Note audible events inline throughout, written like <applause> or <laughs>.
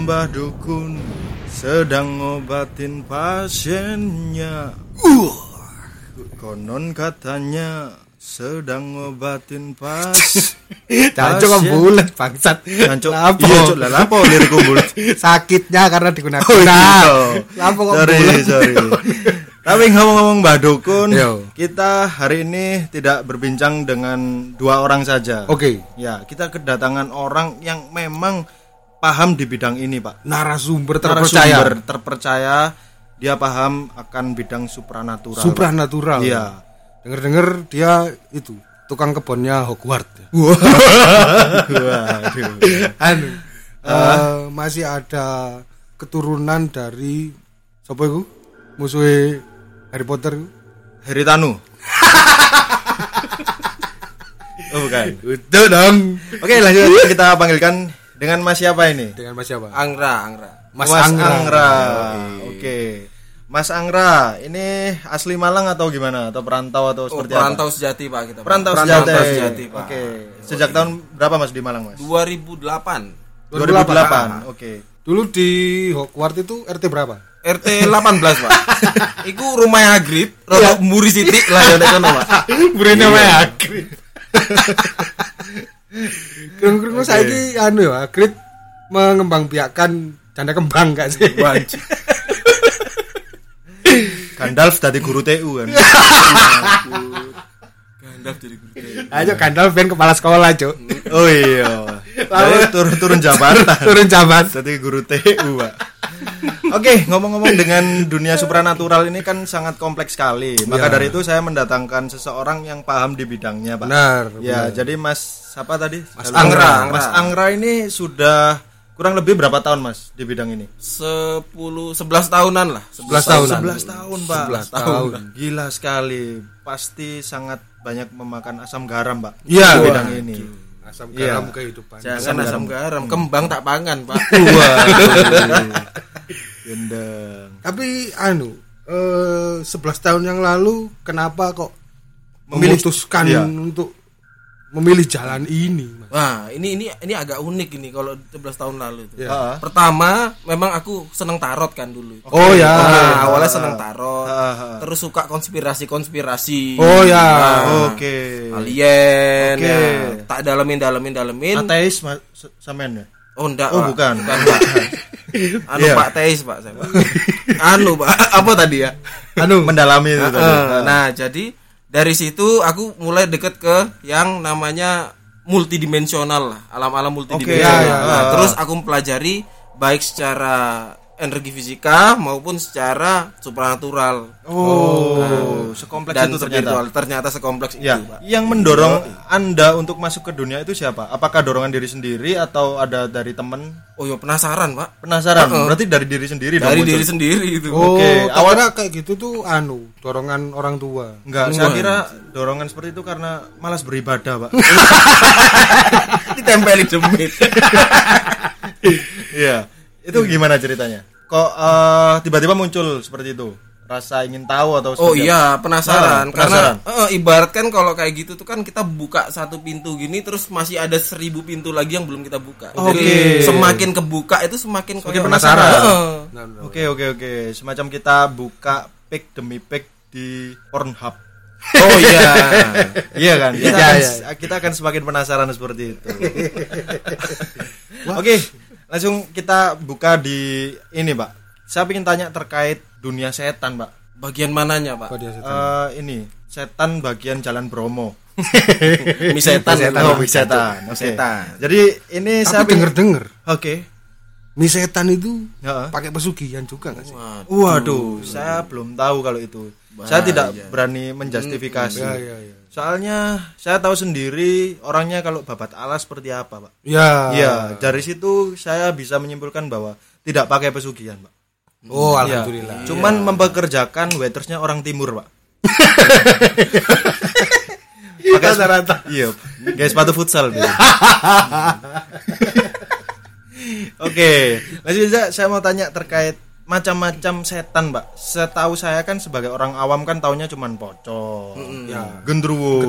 Mbah dukun sedang ngobatin pasiennya. Konon katanya sedang ngobatin pas. <laughs> Jancuk kok bulet bangsat. Jancuk. Lapo? Iya, Cuk. Lah lapo liriku bulet. <laughs> Sakitnya karena digunakan. Oh, gitu. Lapo kok sorry, sorry. Tapi ngomong-ngomong Mbak Dukun, Yo. kita hari ini tidak berbincang dengan dua orang saja. Oke. Ya, kita kedatangan orang yang memang paham di bidang ini, Pak. Narasumber Narasumber terpercaya. terpercaya, dia paham akan bidang supranatural. Supranatural. Iya. Dengar-dengar dia itu tukang kebunnya Hogwarts. <laughs> Waduh. Anu. eh, masih ada keturunan dari siapa itu? Musuhnya Harry Potter itu? Heritanu. <laughs> oh, bukan. Itu dong. Oke, lanjut kita panggilkan dengan Mas siapa ini? Dengan Mas siapa? Angra, Angra. Mas, Mas Angra. Angra. Oke. Mas Angra, ini asli Malang atau gimana? Atau perantau atau Oh, seperti perantau apa? sejati Pak kita. Pak. Perantau Perantau sejati. sejati, Pak. Oke. Sejak tahun berapa Mas di Malang, Mas? 2008. 2008. Oke. Dulu di Hogwarts itu RT berapa? RT 18, Pak. <laughs> Iku rumah Hagrid, rada mburi sithik lah ya Pak. Burine wae Hagrid. Krungu-krungu saiki anu ya, Hagrid mengembangbiakkan janda kembang gak sih? Wajib. Gandalf dari guru TU kan. <laughs> Gandalf jadi guru. Ayo Gandalf ben kepala sekolah, Cuk. Oh iya. Jadi turun-turun jabatan. Turun jabat. <laughs> Jadi guru TU, Pak. Oke, ngomong-ngomong dengan dunia supranatural ini kan sangat kompleks sekali. Maka Ya. dari itu saya mendatangkan seseorang yang paham di bidangnya, Pak. Benar. Ya, jadi Mas siapa tadi? Mas Halo. Angra, Mas Angra. Angra ini sudah kurang lebih berapa tahun, Mas, di bidang ini? 10 11 tahunan lah. 11 tahunan. 11 tahun, Pak. 11 tahun. Gila sekali. Pasti sangat banyak memakan asam garam, Pak. Iya. di bidang ini. Asam garam kehidupan. Jangan asam garam, kembang tak pangan, Pak. <laughs> Wah. Gendeng. Tapi anu, eh 11 tahun yang lalu kenapa kok Memilih- memutuskan iya. untuk memilih jalan ini, Mas? Wah, ini ini ini agak unik ini kalau 11 tahun lalu itu. Heeh. Pertama, memang aku seneng tarot kan dulu. Oh ya. Nah, awalnya seneng tarot, ah. terus suka konspirasi-konspirasi. Oh ya. Nah, Oke. Alien, Oke. ya. tak dalemin dalemin dalemin. Ateis Samen ya? Oh enggak, Oh, Pak. bukan. Pak. <laughs> anu Iya. Pak Teis, Pak saya. Pak. anu, Pak. <laughs> Apa tadi ya? Anu mendalami itu tadi. Eh, nah, jadi dari situ aku mulai deket ke yang namanya multidimensional lah, alam-alam multidimensional. Oke, ya, ya. Nah, Ah. terus aku mempelajari baik secara energi fisika maupun secara supranatural Oh, sekompleks dan itu ternyata. spiritual. Ternyata sekompleks Ya, itu, Pak. yang mendorong Anda untuk masuk ke dunia itu siapa? Apakah dorongan diri sendiri atau ada dari teman? Oh, ya penasaran, Pak. Penasaran? Berarti dari diri sendiri dong Dari muncul? diri sendiri itu. Oh, Oke, tak awal- kira kayak gitu tuh anu, dorongan orang tua. Enggak, saya kira dorongan seperti itu karena malas beribadah, Pak. <laughs> Ditempeli demit. <laughs> Iya. Itu gimana ceritanya? Kok eh, tiba-tiba muncul seperti itu? Rasa ingin tahu atau Oh iya penasaran Ah, penasaran. karena eh, ibarat kan kalau kayak gitu tuh kan kita buka satu pintu gini terus masih ada seribu pintu lagi yang belum kita buka. Jadi Oke. semakin kebuka itu semakin Semakin penasaran. Nah, nah. Oke oke oke, semacam kita buka pick demi pick di Pornhub. Oh iya. <laughs> iya kan? Kita, Iya, akan, iya. kita akan semakin penasaran seperti itu. <laughs> oke, langsung kita buka di ini, Pak. Saya ingin tanya terkait dunia setan, Pak. Bagian mananya, Pak? Dia setan? Eh, ini setan bagian Jalan Bromo. <laughs> Mi setan. Oh, mie setan. Oke. Setan. Jadi ini saya Tapi ingin- denger-denger, Oke. mie setan itu Heeh. pakai pesugihan juga gak sih? Waduh, saya belum tahu kalau itu. Saya tidak berani menjustifikasi. Ya, ya, ya. Soalnya saya tahu sendiri orangnya kalau babat alas seperti apa, Pak. Ya. Iya, dari situ saya bisa menyimpulkan bahwa tidak pakai pesugihan, Pak. Oh, Iya. alhamdulillah. Cuman mempekerjakan waitersnya orang timur, Pak. <laughs> Pakai rata Iya, guys sepatu futsal. <laughs> Oke, lanjut aja saya mau tanya terkait macam-macam setan, Pak. Setahu saya kan sebagai orang awam kan taunya cuman pocong, Ya. gendruwo,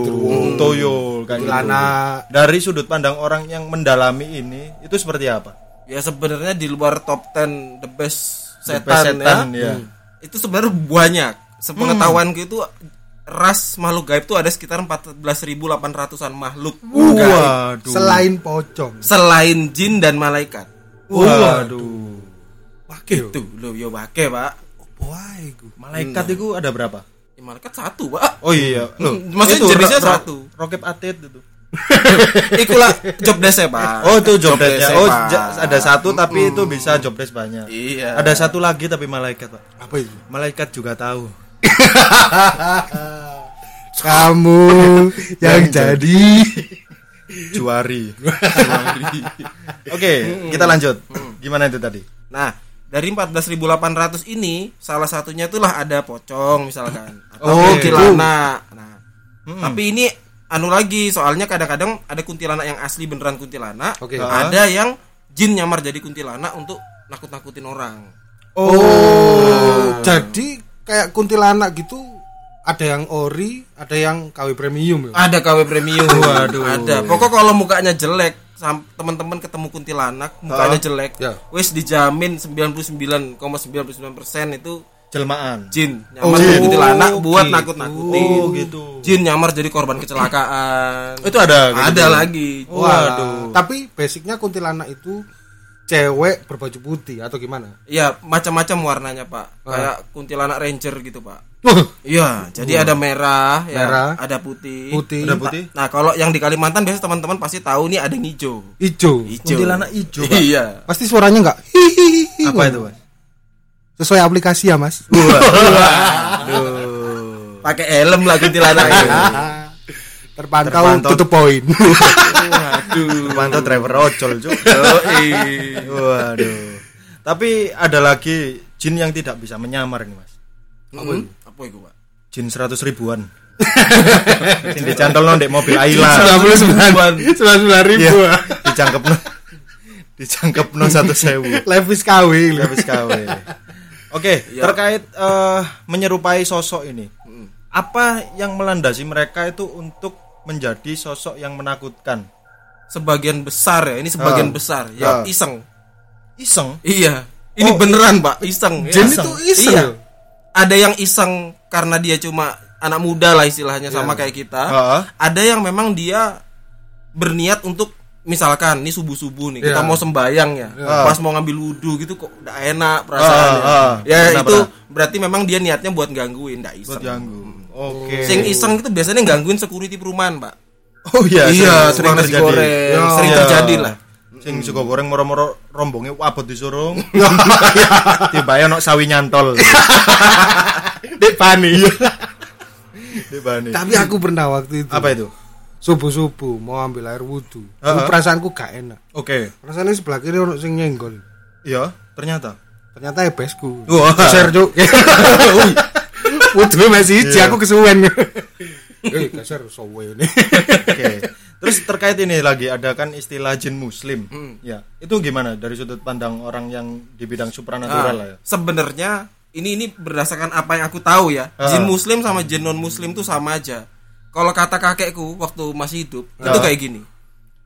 toyol kayak gitu. Kuntilanak. Dari sudut pandang orang yang mendalami ini, itu seperti apa? ya sebenarnya di luar top 10 the best The setan, best setan, ya. ya. Hmm. Itu sebenarnya banyak. Sepengetahuanku itu ras makhluk gaib itu ada sekitar 14.800-an makhluk gaib Waduh. Selain pocong. selain jin dan malaikat. Waduh. Wakil. Tuh, lo yo wake, Pak. Wah, iku. Malaikat itu ada berapa? Ya, malaikat satu, Pak. Oh iya, loh. Hmm, maksudnya itu jenisnya ro- ro- satu. Rokep atit itu. <laughs> Ikulah job desk Pak. Oh itu job desk desk-nya, Oh Pak. ada satu tapi itu bisa job desk banyak. Iya. Ada satu lagi tapi malaikat pak. Apa itu? Malaikat juga tahu. <laughs> Kamu <laughs> yang jadi Juari. Oke kita lanjut. Gimana itu tadi? Nah, dari 14.800 ini salah satunya itulah ada pocong misalkan atau Oh, kuntilanak. Nah, tapi ini anu lagi soalnya kadang-kadang ada kuntilanak yang asli beneran kuntilanak, Oke. ada yang jin nyamar jadi kuntilanak untuk nakut-nakutin orang. Oh, jadi kayak kuntilanak gitu ada yang ori, ada yang KW premium ya. Ada KW premium. Waduh. Ada. Pokok kalau mukanya jelek teman-teman ketemu kuntilanak mukanya jelek, Ya. wis dijamin 99,99% itu Jelmaan. jin nyamar Oh, jadi kuntilanak buat gitu. nakut-nakutin. Oh, gitu. Jin nyamar jadi korban kecelakaan. Itu ada. kayak ada gitu? lagi. Waduh. Tapi basicnya kuntilanak itu cewek berbaju putih atau gimana? Iya, macam-macam warnanya, Pak. Ah. Kayak kuntilanak ranger gitu, Pak. Iya, jadi ada merah, ya, Merah. ada putih. Putih. Ada putih. Nah, kalau yang di Kalimantan biasanya teman-teman pasti tahu nih ada yang hijau. Ijo. Hijau. Kuntilanak hijau pak. Iya. Pasti suaranya enggak hihihi. Apa itu mas? Sesuai aplikasi ya, Mas. Pakai helm lah kuntilanak itu. <laughs> Terpantau, Terpantau. tutup poin. Waduh. Mantap driver ojol juga. Waduh. Tapi ada lagi jin yang tidak bisa menyamar nih mas. Apa itu? Apa itu, Pak? Jin seratus ribuan. <laughs> Sing dicantol nong dek mobil Ayla. sembilan sembilan ribu. Iya. Dicangkep no. <laughs> Dicangkep no satu sewu. Levis KW. lho. Habis KW. Oke, Ya. terkait eh, menyerupai sosok ini. Apa yang melandasi mereka itu untuk menjadi sosok yang menakutkan? Sebagian besar ya, ini sebagian Ah. besar ya Ah. iseng. Iseng. Iya. Ini Oh. beneran, Pak, iseng. ya. Jin itu iseng. Iya. Ada yang iseng karena dia cuma anak muda lah istilahnya sama kayak kita. Heeh. Ada yang memang dia berniat untuk misalkan nih subuh subuh nih kita Iya. mau sembayang ya Iya. pas mau ngambil wudhu gitu kok udah enak perasaannya Ah, ah. ya Pernah, itu berarti memang dia niatnya buat gangguin ndak Buat iseng ganggu. Oke. sing iseng itu biasanya gangguin security perumahan pak Oh iya, iya sering, sering terjadi. goreng Ya. sering Iya. terjadi lah Sing suka goreng moro-moro rombongnya wabot disuruh. Tiba ya nok sawi nyantol. <laughs> Dek pani. Tiba nih. Tapi aku pernah waktu itu. Apa itu? Subuh-subuh mau ambil air wudhu. Heeh. Perasaanku gak enak. Oke. Rasanya sebelah kiri orang sing nyenggol. Iya, ternyata. Ternyata ebesku. Wah. Geser cuk. <laughs> Wudhu masih hiji Iya. aku kesuwen. <laughs> Eh, geser sowe ini. Oke. Terus terkait ini lagi ada kan istilah jin muslim. Hmm. Ya, itu gimana dari sudut pandang orang yang di bidang supranatural lah ya? Nah, sebenarnya ini ini berdasarkan apa yang aku tahu ya Ah. jin muslim sama jin non muslim tuh sama aja kalau kata kakekku waktu masih hidup itu Ah. kayak gini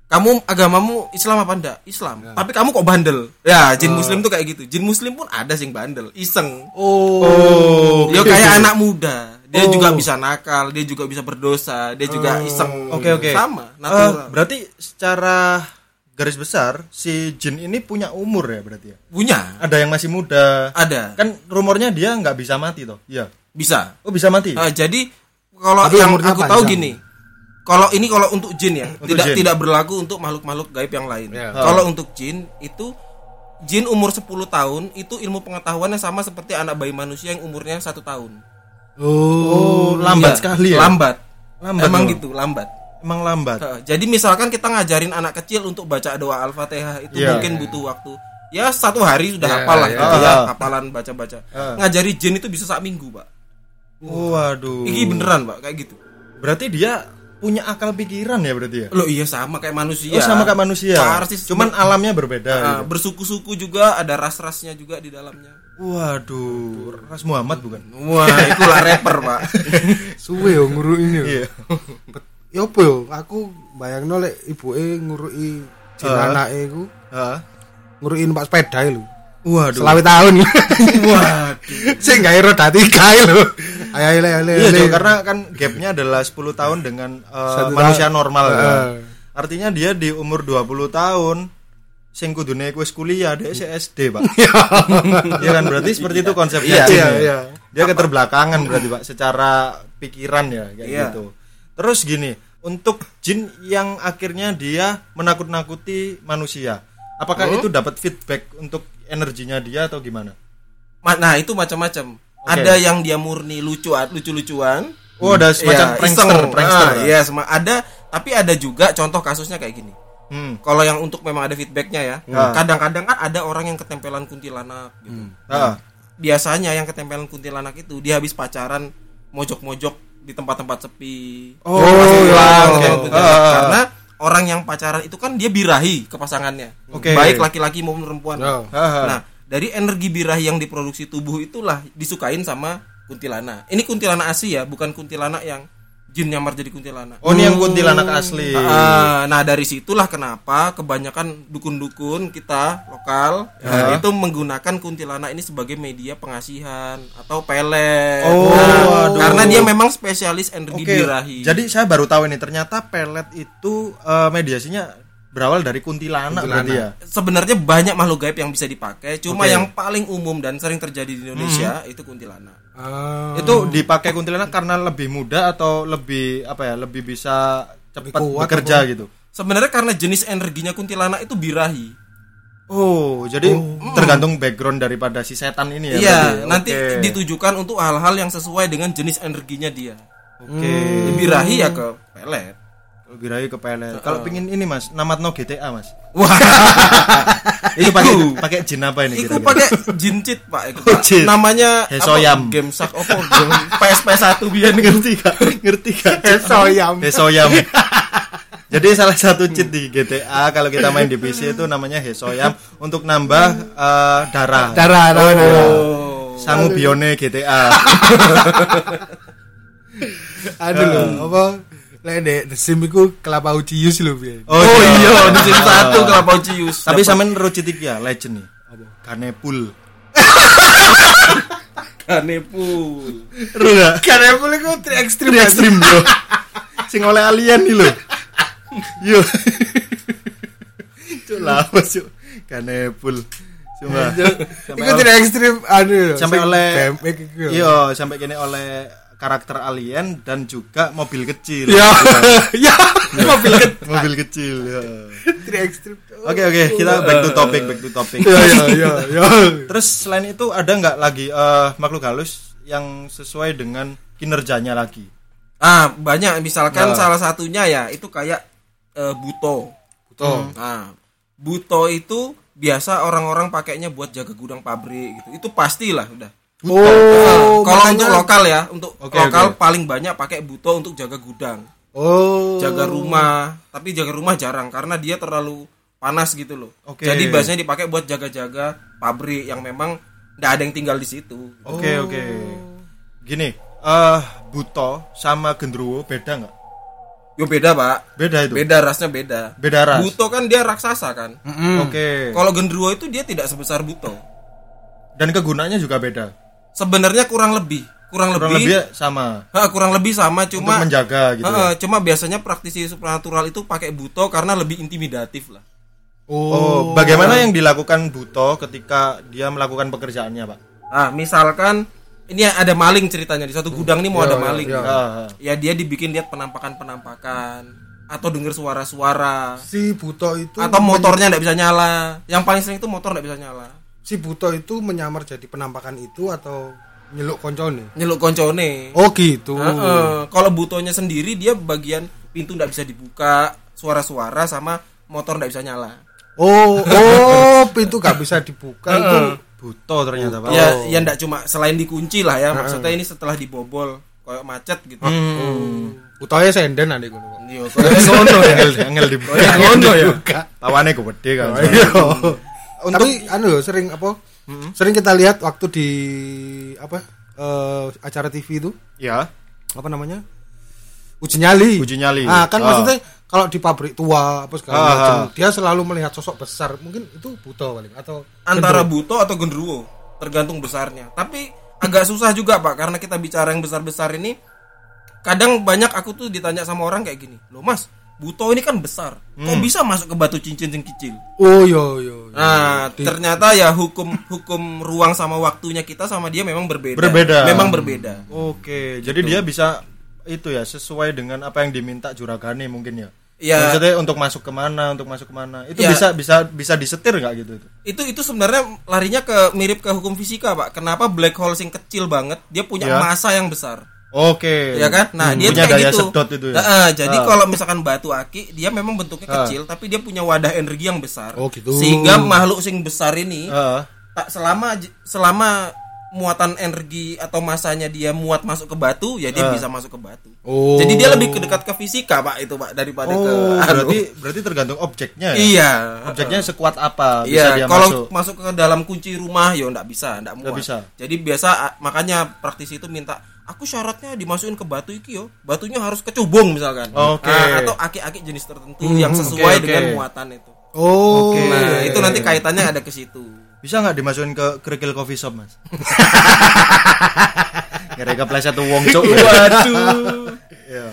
kamu agamamu Islam apa enggak Islam tapi kamu kok bandel ya jin muslim tuh kayak gitu jin muslim pun ada sing bandel iseng Oh. dia kayak <laughs> anak muda dia Oh. juga bisa nakal dia juga bisa berdosa dia juga iseng Oke, oke. sama Eh, natural berarti secara garis besar si jin ini punya umur ya berarti ya? punya Ada yang masih muda. ada Kan rumornya dia nggak bisa mati toh? Iya. bisa Oh, bisa mati. Ah, jadi kalau yang aku tahu panjang. gini, kalau ini kalau untuk jin ya, Untuk tidak jin. tidak berlaku untuk makhluk-makhluk gaib yang lain. Ya. Kalau untuk jin itu jin umur 10 tahun itu ilmu pengetahuannya sama seperti anak bayi manusia yang umurnya satu tahun. Oh, lambat Iya, sekali ya. Lambat. Lambat Emang loh. gitu, lambat. Emang lambat. Jadi misalkan kita ngajarin anak kecil untuk baca doa Al-Fatihah itu Iya. mungkin butuh waktu ya satu hari sudah Iya, hafal lah iya. gitu ya, Ah. hafalan baca-baca. Ah. Ngajari jin itu bisa sak minggu, Pak. Waduh. Ini beneran, Pak, kayak gitu. Berarti dia punya akal pikiran ya berarti ya? Loh iya sama kayak manusia. Oh, sama kayak manusia. Persis. Cuman alamnya berbeda. Nah, gitu. bersuku-suku juga ada ras-rasnya juga di dalamnya. Waduh, Ras Muhammad bukan? Wah, itulah rapper, Pak. <laughs> Suwe yo nguruk ini. yo. Iya. Ya apa yo? Aku bayangno lek ibuke nguruki jin Ah. anake iku Hah? nguruin Pak sepeda lho. Waduh. Selawe tahun. <laughs> Waduh. Sing gawe roda tiga lho. Ayo ayo ayo. Iya, ayo. Jo, karena kan gapnya adalah 10 tahun dengan Satu manusia normal kan. Heeh. Artinya dia di umur 20 tahun sing kudune wis kuliah dia si SD, Pak. Iya <laughs> kan berarti seperti itu konsepnya. Iya, iya, ya. iya. Dia keterbelakangan berarti, Pak, secara pikiran ya kayak Iya. gitu. Terus gini, untuk jin yang akhirnya dia menakut-nakuti manusia. Apakah itu dapat feedback untuk energinya dia atau gimana? Ma- Nah, itu macam-macam. Ada yang dia murni lucu lucu-lucuan. Oh, ada semacam Iya, prankster, iseng. prankster. Ah, Iya, ada tapi ada juga contoh kasusnya kayak gini. Hmm. Kalau yang untuk memang ada feedbacknya ya, Ah. kadang-kadang kan ada orang yang ketempelan kuntilanak gitu. Ah. Biasanya yang ketempelan kuntilanak itu dia habis pacaran mojok-mojok di tempat-tempat sepi. Oh, iya. hilang ketempelan kuntilanak. Ah. Karena orang yang pacaran itu kan dia birahi ke pasangannya. Oke. Baik laki-laki maupun perempuan. Oh. Ah. Nah, dari energi birahi yang diproduksi tubuh itulah disukain sama kuntilanak. Ini kuntilanak asli ya, bukan kuntilanak yang jin nyamar jadi kuntilanak. Oh, ini yang kuntilanak asli. Ah, nah dari situlah kenapa kebanyakan dukun-dukun kita lokal Ya. itu menggunakan kuntilanak ini sebagai media pengasihan atau pelet. Oh, Nah, waduh. karena dia memang spesialis energi Oke. birahi. Jadi saya baru tahu ini ternyata pelet itu eh, mediasinya berawal dari kuntilanak, berarti ya. sebenarnya banyak makhluk gaib yang bisa dipakai, cuma Oke. yang paling umum dan sering terjadi di Indonesia itu kuntilanak. Ah. Itu dipakai kuntilanak karena lebih mudah atau lebih apa ya? Lebih bisa cepat bekerja gitu. Sebenarnya karena jenis energinya kuntilanak itu birahi. Oh, jadi tergantung background daripada si setan ini ya. Iya, berarti? nanti Oke. ditujukan untuk hal-hal yang sesuai dengan jenis energinya dia. Oke. Birahi ya ke pelet. Birahi ke pelet. Kalau pingin ini Mas, namatno GTA Mas. Wah, <laughs> Itu pakai pakai jin apa ini kira-kira? pakai jin cheat pak, <laughs> Iku, Oh, Pak. cheat. namanya Hesoyam. apa? Game sak? Game PSP 1 biar ngerti gak? Ngerti gak? <laughs> Hesoyam. Hesoyam. Jadi salah satu cheat di GTA kalau kita main di PC itu namanya Hesoyam untuk nambah eh, darah. Darah, darah. Oh. Sangu bione GTA. Aduh apa? Lek ndek The Sim iku kelapa ujius lho, Bi. Oh, iya, di sini satu kelapa ucius. Tapi sampean rucit iki ya legend nih. Apa? Kanepul. kanepul. <laughs> Ru gak? Karena boleh iku tri ekstrim. Tri ekstrim bro. <laughs> Sing oleh alien nih lho. Yo. Cuk lawas cuk. Kanepul. Cuma Iku tri ekstrim anu. sampai oleh iku. iya sampai kene oleh karakter alien dan juga mobil kecil Ya, <laughs> ya, mobil ke mobil kecil ya. tri ekstrim. oke oke kita back to topic back to topic Ya, ya, ya, ya. <laughs> terus selain itu ada nggak lagi eh, makhluk halus yang sesuai dengan kinerjanya lagi Ah, banyak misalkan Nah. salah satunya ya itu kayak eh, buto. Buto. Nah, buto itu biasa orang-orang pakainya buat jaga gudang pabrik gitu. Itu pastilah udah. Oh, Nah, kalau untuk lokal ya, untuk Oke, lokal oke. paling banyak pakai buto untuk jaga gudang, Oh. jaga rumah. Tapi jaga rumah jarang karena dia terlalu panas gitu loh. Oke. Jadi biasanya dipakai buat jaga-jaga pabrik yang memang nggak ada yang tinggal di situ. oke oke gini eh buto sama gendruwo beda nggak Yo beda pak, beda itu beda rasnya beda. Beda ras. Buto kan dia raksasa kan. oke Kalau gendruwo itu dia tidak sebesar buto. dan kegunaannya juga beda Sebenarnya kurang lebih, kurang, kurang lebih, lebih sama Ha, kurang lebih sama untuk cuma menjaga gitu Ha, ya. cuma biasanya praktisi supranatural itu pakai buto karena lebih intimidatif lah. Oh, bagaimana yang dilakukan Buto ketika dia melakukan pekerjaannya, Pak? Nah, misalkan ini ada maling ceritanya di satu gudang ini mau ada maling. ya. Ah, Ya dia dibikin lihat penampakan-penampakan atau dengar suara-suara Si Buto itu atau motornya nggak bisa nyala. Yang paling sering itu motor nggak bisa nyala. Si Buto itu menyamar jadi penampakan itu atau nyeluk koncone? Nyeluk koncone. Oh gitu. Heeh. Kalau butonya sendiri dia bagian pintu nggak bisa dibuka, suara-suara sama motor nggak bisa nyala. Oh, oh, <laughs> pintu gak bisa dibuka itu. Buto ternyata, Pak. Ya, ya nggak cuma selain dikunci lah ya, maksudnya ini setelah dibobol kayak macet gitu. Hmm. Butonya senden nanti kono kok. Iya, kayak Ngono angel angel di ya ngono ya. Tawane gede kan. Iya. Untuk Tapi anu loh sering apa? Sering kita lihat waktu di apa? eh, acara TV itu ya, apa namanya? Uji nyali. Uji nyali. Ah, kan Ah. maksudnya kalau di pabrik tua apa segala Ah, macam ah. dia selalu melihat sosok besar mungkin itu buta paling atau antara buto atau gendruwo tergantung besarnya tapi agak susah juga pak karena kita bicara yang besar besar ini kadang banyak aku tuh ditanya sama orang kayak gini loh mas buto ini kan besar kok bisa masuk ke batu cincin yang kecil oh yo yo, yo. nah ternyata ya hukum hukum ruang sama waktunya kita sama dia memang berbeda Berbeda. memang berbeda Oke, jadi dia bisa itu ya sesuai dengan apa yang diminta juragane mungkin ya. Ya. Maksudnya untuk masuk ke mana, untuk masuk ke mana. Itu Ya. bisa bisa bisa disetir nggak gitu itu? itu itu sebenarnya larinya ke mirip ke hukum fisika pak kenapa black hole sing kecil banget dia punya Ya. massa yang besar Oke. ya kan nah Hmm, dia punya kayak daya gitu sedot itu ya. Nah, jadi Ah. kalau misalkan batu aki dia memang bentuknya Ah. kecil tapi dia punya wadah energi yang besar Oh, gitu. sehingga makhluk sing besar ini Heeh. tak selama selama muatan energi atau masanya dia muat masuk ke batu ya dia bisa masuk ke batu Oh. jadi dia lebih ke dekat ke fisika pak itu pak daripada ke Oh, anu. berarti berarti tergantung objeknya ya. iya Objeknya sekuat apa bisa Iya, dia kalau masuk. masuk. ke dalam kunci rumah ya ndak bisa, ndak muat. bisa. Jadi biasa makanya praktisi itu minta aku syaratnya dimasukin ke batu iki yo. Batunya harus kecubung misalkan. Oke. Nah, atau aki-aki jenis tertentu yang sesuai oke, dengan muatan itu. oh Oke. Nah, itu nanti kaitannya ada ke situ. Bisa nggak dimasukin ke kerikil coffee shop, Mas? <laughs> Gara kepleset tuh wong. <laughs> Waduh. Iya.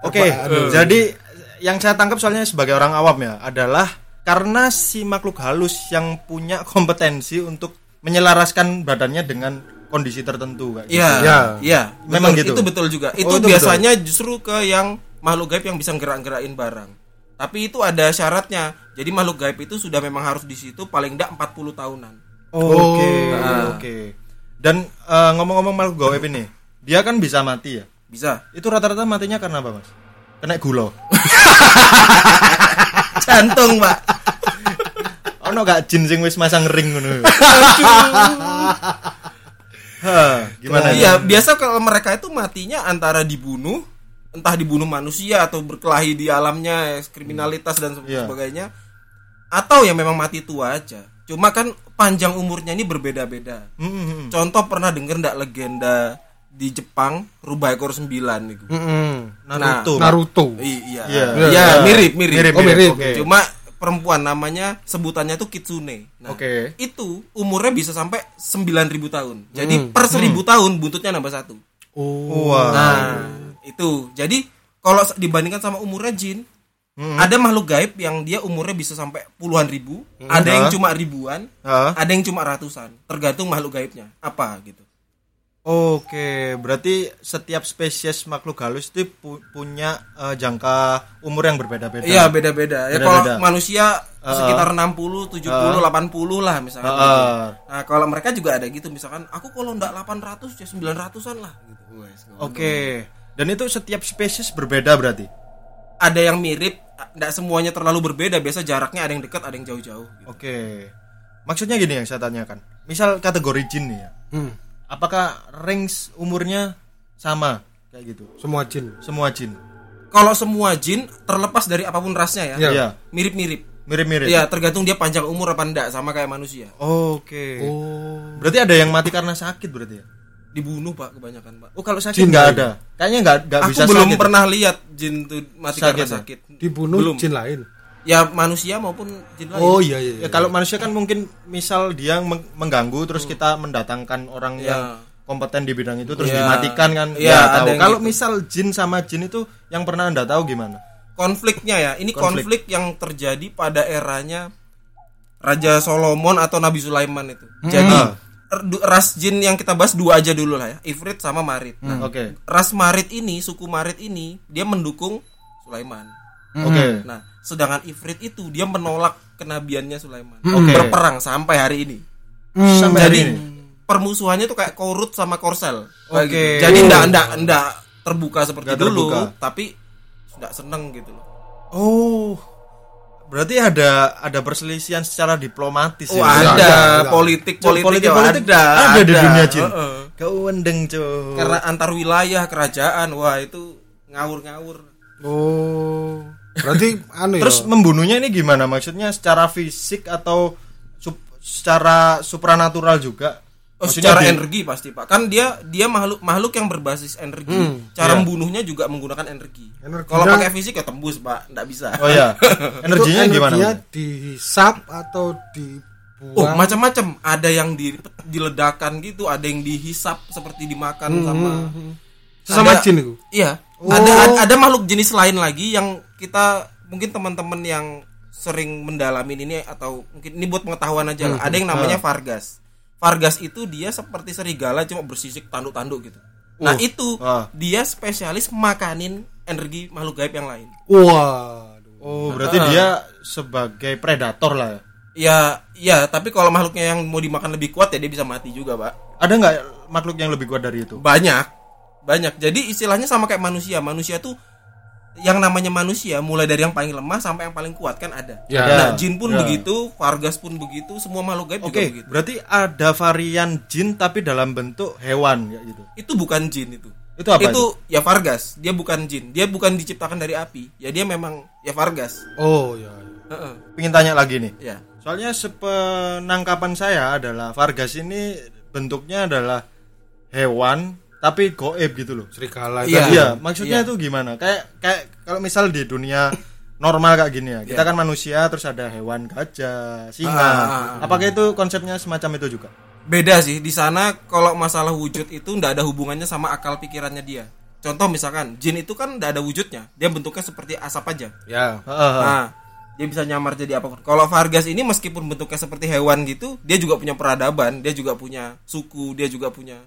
Oke, jadi yang saya tangkap soalnya sebagai orang awam ya adalah karena si makhluk halus yang punya kompetensi untuk menyelaraskan badannya dengan kondisi tertentu kayak gitu. Iya, Ya. iya. Memang Betul, gitu? Itu betul juga. Itu, Oh, itu biasanya justru ke yang makhluk gaib yang bisa gerak-gerakin barang. Tapi itu ada syaratnya. Jadi makhluk gaib itu sudah memang harus di situ paling enggak 40 tahunan. Oke, Nah. oke. Dan eh, ngomong-ngomong makhluk gaib ini, dia kan bisa mati ya. Bisa. Itu rata-rata matinya karena apa, Mas? Kena gula. <laughs> Jantung, Pak. Ono gak jin sing wis masang ring ngono. Hah, gimana? Iya, biasa kalau mereka itu matinya antara dibunuh, entah dibunuh manusia atau berkelahi di alamnya, eh, kriminalitas dan Iya. sebagainya. Atau yang memang mati tua aja. Cuma kan panjang umurnya ini berbeda-beda. Hmm, hmm, hmm. Contoh pernah denger ndak legenda di Jepang rubah ekor sembilan itu. Mm-mm. Naruto. Nah, Naruto I- Iya. Iya. Iya, Iya. mirip, mirip. Mirip, Oh, mirip. Oke. Cuma perempuan namanya sebutannya tuh kitsune. Nah, Oke. itu umurnya bisa sampai 9000 tahun. Jadi per 1000 tahun buntutnya nambah satu. oh Wah. Nah, itu. Jadi kalau dibandingkan sama umurnya jin, ada makhluk gaib yang dia umurnya bisa sampai puluhan ribu, ada yang cuma ribuan, Hah? ada yang cuma ratusan, tergantung makhluk gaibnya apa gitu. Oke, berarti setiap spesies makhluk halus itu pu- punya eh, jangka umur yang berbeda-beda. Iya, beda-beda. Ya kalau manusia sekitar 60, 70, 80 lah misalkan. Heeh. gitu. Nah, kalau mereka juga ada gitu misalkan aku kalau ndak 800 ya 900-an lah gitu. Wes, Oke. Dan itu setiap spesies berbeda berarti. Ada yang mirip, ndak semuanya terlalu berbeda, biasa jaraknya ada yang dekat, ada yang jauh-jauh gitu. Oke. Maksudnya gini yang saya tanyakan. Misal kategori jin nih ya. Hmm. Apakah range umurnya sama kayak gitu? semua jin Semua jin. Kalau semua jin terlepas dari apa pun rasnya ya, Iya. Mirip-mirip. Mirip-mirip. Iya, tergantung dia panjang umur apa enggak sama kayak manusia. Oke. oh Berarti ada yang mati karena sakit berarti ya? Dibunuh, Pak, kebanyakan, Pak. Oh, kalau sakit Jin nggak ada. Kayaknya nggak nggak Aku bisa belum sakit. pernah lihat jin tuh mati Sakit karena ya? sakit. dibunuh Belum. jin lain Ya manusia maupun jin lain. oh iya iya, Ya iya. kalau manusia kan mungkin misal dia meng- mengganggu terus kita mendatangkan orang Ya. yang kompeten di bidang itu terus Ya. dimatikan kan Ya, ya, tahu. Kalau gitu. misal jin sama jin itu yang pernah Anda tahu gimana? konfliknya ya ini Konflik. konflik. yang terjadi pada eranya Raja Solomon atau Nabi Sulaiman itu jadi er- du- ras jin yang kita bahas dua aja dulu lah ya Ifrit sama Marit nah Oke. ras Marit ini suku Marit ini dia mendukung Sulaiman Oke. nah sedangkan Ifrit itu dia menolak kenabiannya Sulaiman Oke. berperang sampai hari ini Sampai hari jadi ini. permusuhannya tuh kayak Korut sama Korsel Oke. Kayak gitu. jadi ndak ndak ndak terbuka seperti Nggak dulu terbuka. tapi nggak seneng gitu loh Oh. Berarti ada ada perselisihan secara diplomatis Oh ya. ada, ada, ada. politik Cuk, politik, politik ada, ada di dunia jin. Heeh. Kewendeng, cuy. Karena antar wilayah kerajaan, wah itu ngawur-ngawur. oh berarti anu ya. Terus membunuhnya ini gimana? Maksudnya secara fisik atau sup- secara supranatural juga? Oh, Maksudnya secara di- energi pasti pak. Kan dia dia makhluk makhluk yang berbasis energi. Cara membunuhnya juga menggunakan energi, Energi kalau dan- pakai fisik ya tembus pak. Nggak bisa. Oh <laughs> ya. Energinya Itu gimana? energinya dihisap atau oh dibuang macam-macam. Ada yang di diledakan gitu ada yang dihisap seperti dimakan sama sesama ada- jin itu? Iya Oh. ada ada- ada makhluk jenis lain lagi yang kita mungkin teman-teman yang sering mendalami ini atau mungkin ini buat pengetahuan aja lah. Ada yang namanya Vargas. Vargas itu dia seperti serigala cuma bersisik tanduk-tanduk gitu. Nah itu Wah. dia spesialis makanin energi makhluk gaib yang lain. Waduh. Oh, berarti dia sebagai predator lah ya. ya ya tapi kalau makhluknya yang mau dimakan lebih kuat ya dia bisa mati juga pak. Ada nggak makhluk yang lebih kuat dari itu? banyak banyak jadi istilahnya sama kayak manusia manusia tuh yang namanya manusia mulai dari yang paling lemah sampai yang paling kuat kan ada Ya. nah Ya. jin pun Ya. begitu vargas pun begitu semua makhluk gaib Oke, juga begitu berarti ada varian jin tapi dalam bentuk hewan kayak gitu. itu bukan jin itu Itu apa itu ya vargas dia bukan jin dia bukan diciptakan dari api ya dia memang ya vargas oh ya Heeh. Pengen tanya lagi nih. ya Soalnya sepenangkapan saya adalah Vargas ini bentuknya adalah hewan tapi goib gitu loh. serigala Iya. Iya, maksudnya Iya. itu gimana? Kayak kayak kalau misal di dunia normal kayak gini ya. Kita Iya. kan manusia terus ada hewan gajah, singa. Ah, ah, ah. Apakah itu konsepnya semacam itu juga? beda sih di sana kalau masalah wujud itu ndak ada hubungannya sama akal pikirannya dia contoh misalkan jin itu kan ndak ada wujudnya dia bentuknya seperti asap aja ya Heeh. Nah, dia bisa nyamar jadi apa pun. Kalau Vargas ini meskipun bentuknya seperti hewan gitu, dia juga punya peradaban, dia juga punya suku, dia juga punya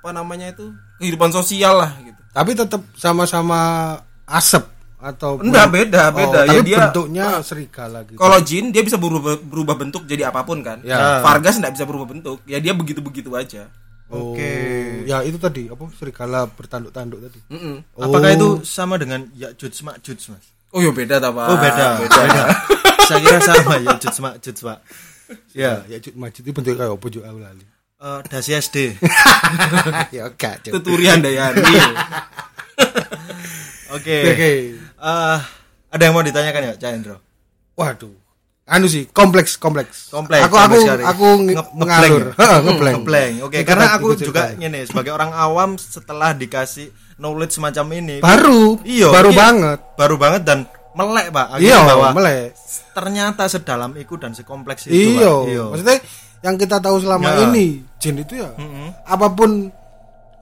apa namanya itu kehidupan sosial lah gitu. tapi tetap sama-sama asap atau Enggak beda, beda. Oh, ya tapi dia bentuknya serigala gitu kalau jin dia bisa berubah, berubah bentuk jadi apa pun kan. Ya. Vargas enggak bisa berubah bentuk. Ya dia begitu-begitu aja. Oh, Oke. ya itu tadi apa serigala bertanduk-tanduk tadi Mm-mm. Apakah itu sama dengan Ya'juj Ma'juj, Mas? Oh ya beda tak, Pak? Oh, beda. Beda. Saya kira sama Ya'juj Ma'juj, Pak. Ya, ya Jut Majid itu bentuknya kayak apa juga aku lali eh, dasi SD. <laughs> ya Jut. Tuturian Dayani. <laughs> Oke. oke Eh, ada yang mau ditanyakan ya, Cak Hendro? waduh anu sih kompleks kompleks Kompleks, aku aku kompleks sekali. aku nge- mengalur Ngeblank. Oke, Ikut karena aku juga ngene sebagai orang awam setelah dikasih knowledge semacam ini baru Iya, baru ini banget baru banget dan melek, Pak. Iya bahwa melek ternyata sedalam itu dan sekompleks itu, Pak. Iya. maksudnya yang kita tahu selama Ya. ini jin itu ya apa pun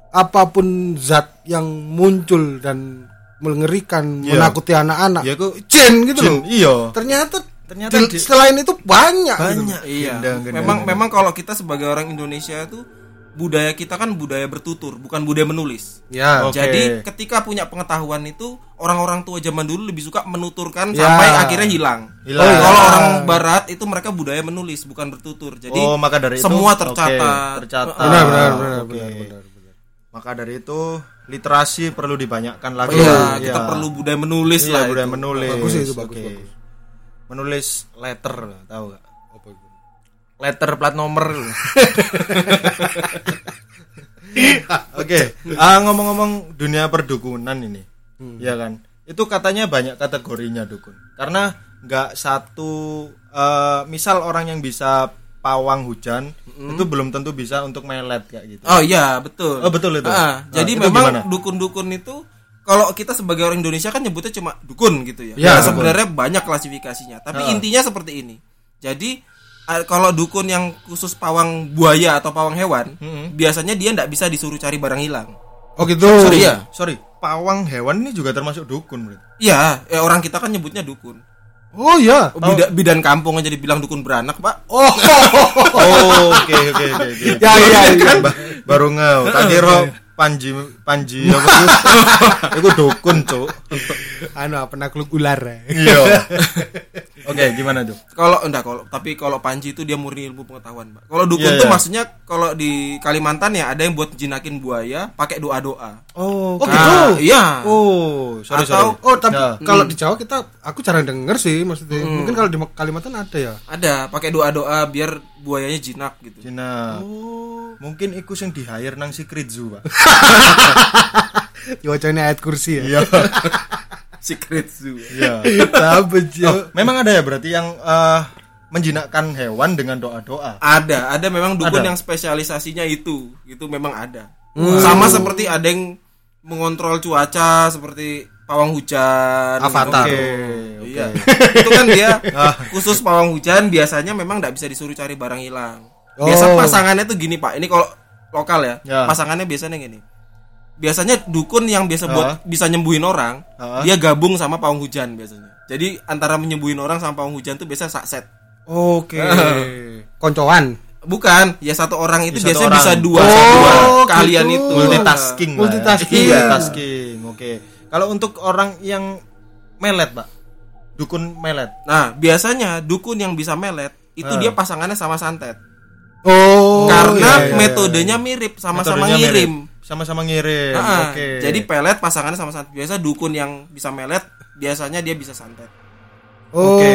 apa pun zat yang muncul dan mengerikan Iya. menakuti anak-anak Ya, aku- jin gitu Jin, loh iya. ternyata Ternyata di- di- selain itu banyak gitu. Banyak. Iya. Gendang, gendang, memang gendang. memang kalau kita sebagai orang Indonesia itu budaya kita kan budaya bertutur, bukan budaya menulis. ya Oke. Jadi ketika punya pengetahuan itu orang-orang tua zaman dulu lebih suka menuturkan Ya. sampai akhirnya hilang. Hilang. Oh, Oh, Kalau ya. orang barat itu mereka budaya menulis bukan bertutur. Jadi Oh, maka dari itu semua oke, tercatat. tercatat. benar benar benar Oke. benar benar benar. Maka dari itu literasi perlu dibanyakkan lagi. Iya, kita Iya. perlu budaya menulis Iya, lah. budaya itu. menulis. Bagus itu, bagus, Oke. bagus. Menulis letter, tahu gak? Letter plat nomor. Oke, ah, ngomong-ngomong dunia perdukunan ini, ya kan? Itu katanya banyak kategorinya dukun. Karena nggak satu, eh, misal orang yang bisa pawang hujan itu belum tentu bisa untuk melet kayak gitu. Oh iya, betul. Oh, betul itu. Ah, Nah, jadi itu memang dukun-dukun itu kalau kita sebagai orang Indonesia kan nyebutnya cuma dukun gitu ya. Ya, Nah, sebenarnya banyak klasifikasinya, tapi Ah. intinya seperti ini. Jadi kalau dukun yang khusus pawang buaya atau pawang hewan, biasanya dia ndak bisa disuruh cari barang hilang. oh gitu Sorry ya. Sorry, pawang hewan ini juga termasuk dukun berarti. Iya, ya orang kita kan nyebutnya dukun. oh iya Bida- bidan kampung aja dibilang dukun beranak, Pak. oh Oh, oke oke oke oke. <laughs> ya iya iya Ba- baru ngau. Tak kira Panji Panji <laughs> apa itu? Itu dukun, Cuk. anu penakluk ular ya. Iya. <laughs> Oke, gimana tuh? Kalau enggak kalau tapi kalau Panji itu dia murni ilmu pengetahuan, Pak. Kalau dukun tuh iya. maksudnya kalau di Kalimantan ya ada yang buat jinakin buaya pakai doa-doa. Oh, Oh, oke. gitu? Iya. Oh, sorry Atau- sorry. oh tapi Ya. kalau di Jawa kita aku jarang denger sih maksudnya mungkin kalau di Kalimantan ada ya Ada pakai doa-doa biar buayanya jinak gitu. Cina. Mungkin iku sing di hire nang Secret Zoo, Pak. <laughs> wacana ayat kursi ya Iya. <laughs> Secret Zoo. Iya. Apa Oh, memang ada ya berarti yang eh, menjinakkan hewan dengan doa-doa. Ada, ada memang dukun Ada. yang spesialisasinya itu, itu memang ada. Sama seperti ada yang mengontrol cuaca seperti pawang hujan. Avatar. gitu. Oke, Iya. itu kan dia <laughs> khusus pawang hujan biasanya memang nggak bisa disuruh cari barang hilang. Biasa Oh. pasangannya tuh gini pak, ini kalau lokal ya, Ya. pasangannya biasanya gini. Biasanya dukun yang biasa buat Ah. bisa nyembuhin orang, Ah. dia gabung sama pawang hujan biasanya. Jadi antara menyembuhin orang sama pawang hujan tuh biasa sakset. Oke. koncoan Bukan, ya satu orang itu Bisa biasanya satu bisa orang. dua, Oh, dua gitu. kalian itu multitasking lah ya. Multitasking. Iya. multitasking oke kalau untuk orang yang melet pak dukun melet Nah, biasanya dukun yang bisa melet itu Ah. dia pasangannya sama santet. oh Karena iya, iya, metodenya mirip, sama-sama Metodenya ngirim. mirip. sama-sama ngirim Ah, oke Jadi pelet pasangannya sama santet. Biasa dukun yang bisa melet biasanya dia bisa santet. oh Oke.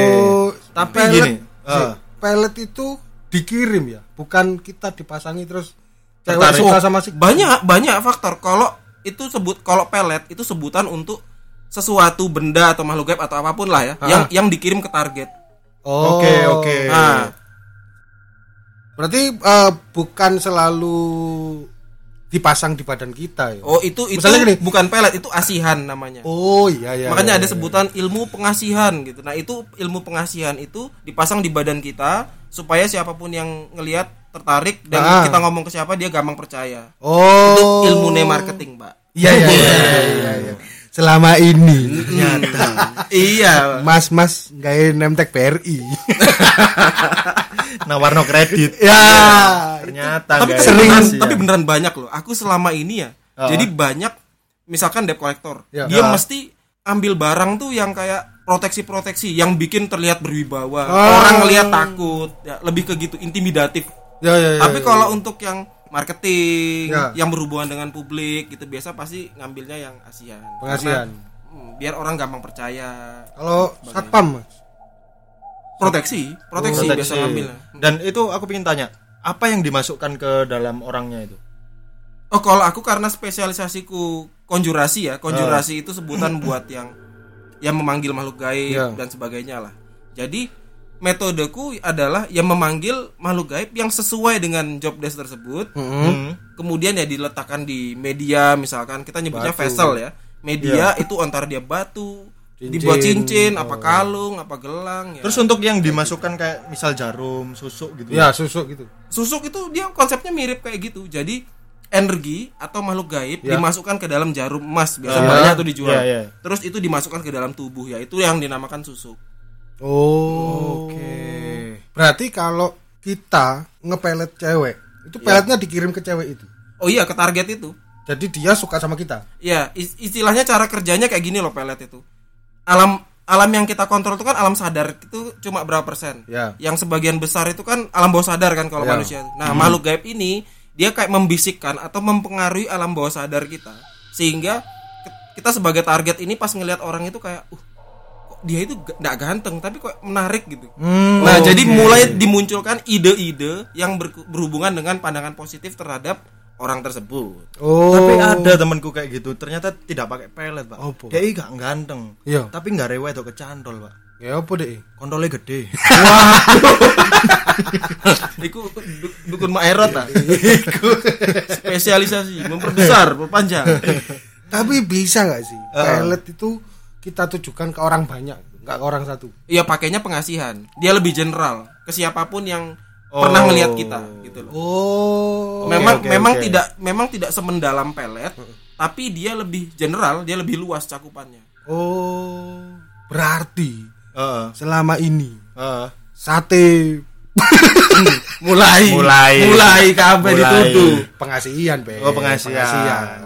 Tapi pelet, gini, ah. pelet itu dikirim ya bukan kita dipasangi terus cewek suka sama si Banyak banyak faktor. Kalau itu sebut kalau pelet itu sebutan untuk sesuatu benda atau makhluk gaib atau apa pun lah ya Ah. yang yang dikirim ke target. oh Oke, oke. Nah, berarti eh, bukan selalu dipasang di badan kita ya oh itu itu Misalnya gini. bukan pelet, itu asihan namanya. oh iya iya Makanya iya, ada iya. sebutan ilmu pengasihan gitu. Nah, itu ilmu pengasihan itu dipasang di badan kita supaya siapa pun yang ngelihat tertarik dan Ah. kita ngomong ke siapa dia gampang percaya. oh Itu ilmu marketing, Pak. iya iya iya, iya, iya. selama ini <laughs> iya. mas mas nggak nemtek BRI <laughs> nawarno kredit ya ternyata Tapi guys, sering masih tapi ya. beneran banyak loh. Aku selama ini ya. Ah. Jadi banyak misalkan debt collector. Ya. Dia Ah. mesti ambil barang tuh yang kayak proteksi-proteksi yang bikin terlihat berwibawa. Ah. Orang ngelihat takut, ya, lebih ke gitu, intimidatif. Ya ya, ya Tapi ya, kalau ya. untuk yang marketing, Ya. yang berhubungan dengan publik gitu biasa pasti ngambilnya yang ASEAN. Pengasihan. Karena, hmm, biar orang gampang percaya. kalau satpam Proteksi, proteksi, Proteksi. biasa ngambilnya. dan itu aku pengen tanya apa yang dimasukkan ke dalam orangnya itu Oh, kalau aku karena spesialisasiku konjurasi ya, konjurasi itu sebutan buat yang yang memanggil makhluk gaib Ya. dan sebagainya lah. Jadi metodeku adalah yang memanggil makhluk gaib yang sesuai dengan job desk tersebut. Hmm. Kemudian ya diletakkan di media misalkan kita nyebutnya Batu. vessel ya. Media itu antara dia batu, Cincin. dibuat cincin, apa kalung, apa gelang ya. terus untuk yang dimasukkan kayak misal jarum susuk gitu ya susuk gitu susuk itu dia konsepnya mirip kayak gitu. Jadi energi atau makhluk gaib Ya. dimasukkan ke dalam jarum emas biasanya Ya. banyak tuh dijual. Ya, ya. Terus itu dimasukkan ke dalam tubuh ya. Itu yang dinamakan susuk. Oh oke berarti kalau kita ngepelet cewek itu peletnya dikirim ke cewek itu Oh iya ke target itu. jadi dia suka sama kita Ya, is- istilahnya cara kerjanya kayak gini loh pelet itu. Alam alam yang kita kontrol itu kan alam sadar itu cuma berapa persen. Ya. Yang sebagian besar itu kan alam bawah sadar kan kalau Ya. manusia. Nah, makhluk gaib ini dia kayak membisikkan atau mempengaruhi alam bawah sadar kita sehingga kita sebagai target ini pas ngelihat orang itu kayak uh dia itu ga- nggak ganteng tapi kok menarik gitu. Hmm, nah, oke. jadi mulai dimunculkan ide-ide yang berku- berhubungan dengan pandangan positif terhadap orang tersebut. oh tapi ada temanku kayak gitu ternyata tidak pakai pelet pak Apa? dia gak ganteng Iya. tapi nggak rewel atau kecantol pak ya apa deh kontolnya gede <laughs> Iku du- dukun Maerot ah. Spesialisasi, memperbesar, perpanjang. tapi bisa nggak sih pelet itu kita tujukan ke orang banyak nggak ke orang satu Iya pakainya pengasihan. Dia lebih general ke siapa pun yang pernah Oh. ngelihat kita gitu loh. oh memang oke, memang oke. tidak memang tidak semendalam pelet, tapi dia lebih general, dia lebih luas cakupannya. oh berarti Heeh. selama ini Heeh. sate <laughs> Mulai Mulai. mulai kabeh dituduh. pengasihan be Oh pengasihan.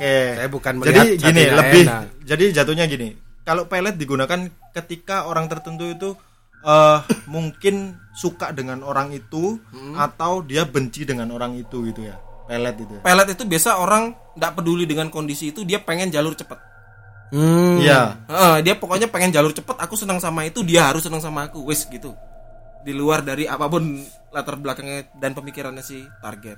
Oke. Saya bukan Jadi melihat gini satenya lebih. enak. Jadi jatuhnya gini. Kalau pelet digunakan ketika orang tertentu itu eh mungkin suka dengan orang itu atau dia benci dengan orang itu gitu ya. Pelet itu. ya. Pelet itu biasa orang tidak peduli dengan kondisi itu, dia pengen jalur cepet. Hmm. Iya. Heeh, dia pokoknya pengen jalur cepet aku senang sama itu dia harus senang sama aku wis gitu di luar dari apa pun latar belakangnya dan pemikirannya si target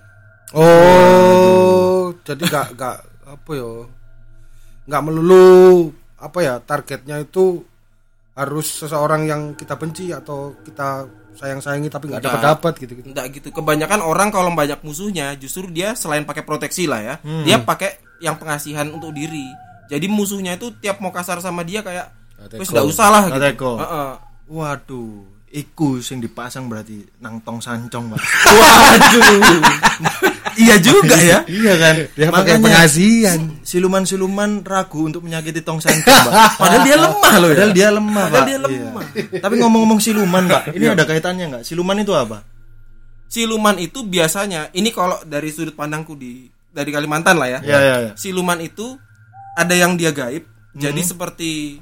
Oh, jadi gak gak apa ya? Gak melulu apa ya targetnya itu harus seseorang yang kita benci atau kita sayang-sayangi tapi nggak Enggak. dapat dapat gitu gitu. Enggak gitu. Kebanyakan orang kalau banyak musuhnya justru dia selain pakai proteksi lah ya, dia pakai yang pengasihan untuk diri. Jadi musuhnya itu tiap mau kasar sama dia kayak wes enggak usah lah gitu. Teko. Heeh. Waduh, iku sing dipasang berarti nang tong sancong, Pak. Waduh. iya juga ya. iya kan? Dia pakai pengasihan. siluman-siluman ragu untuk menyakiti tong sancong, Pak. Padahal dia lemah loh ya. Padahal dia lemah, Padahal Pak. dia lemah. Iya. Tapi ngomong-ngomong siluman, Pak, ini ada kaitannya nggak? Siluman itu apa? Siluman itu biasanya ini kalau dari sudut pandangku di dari Kalimantan lah ya. Iya, iya, iya. Siluman itu ada yang dia gaib, jadi seperti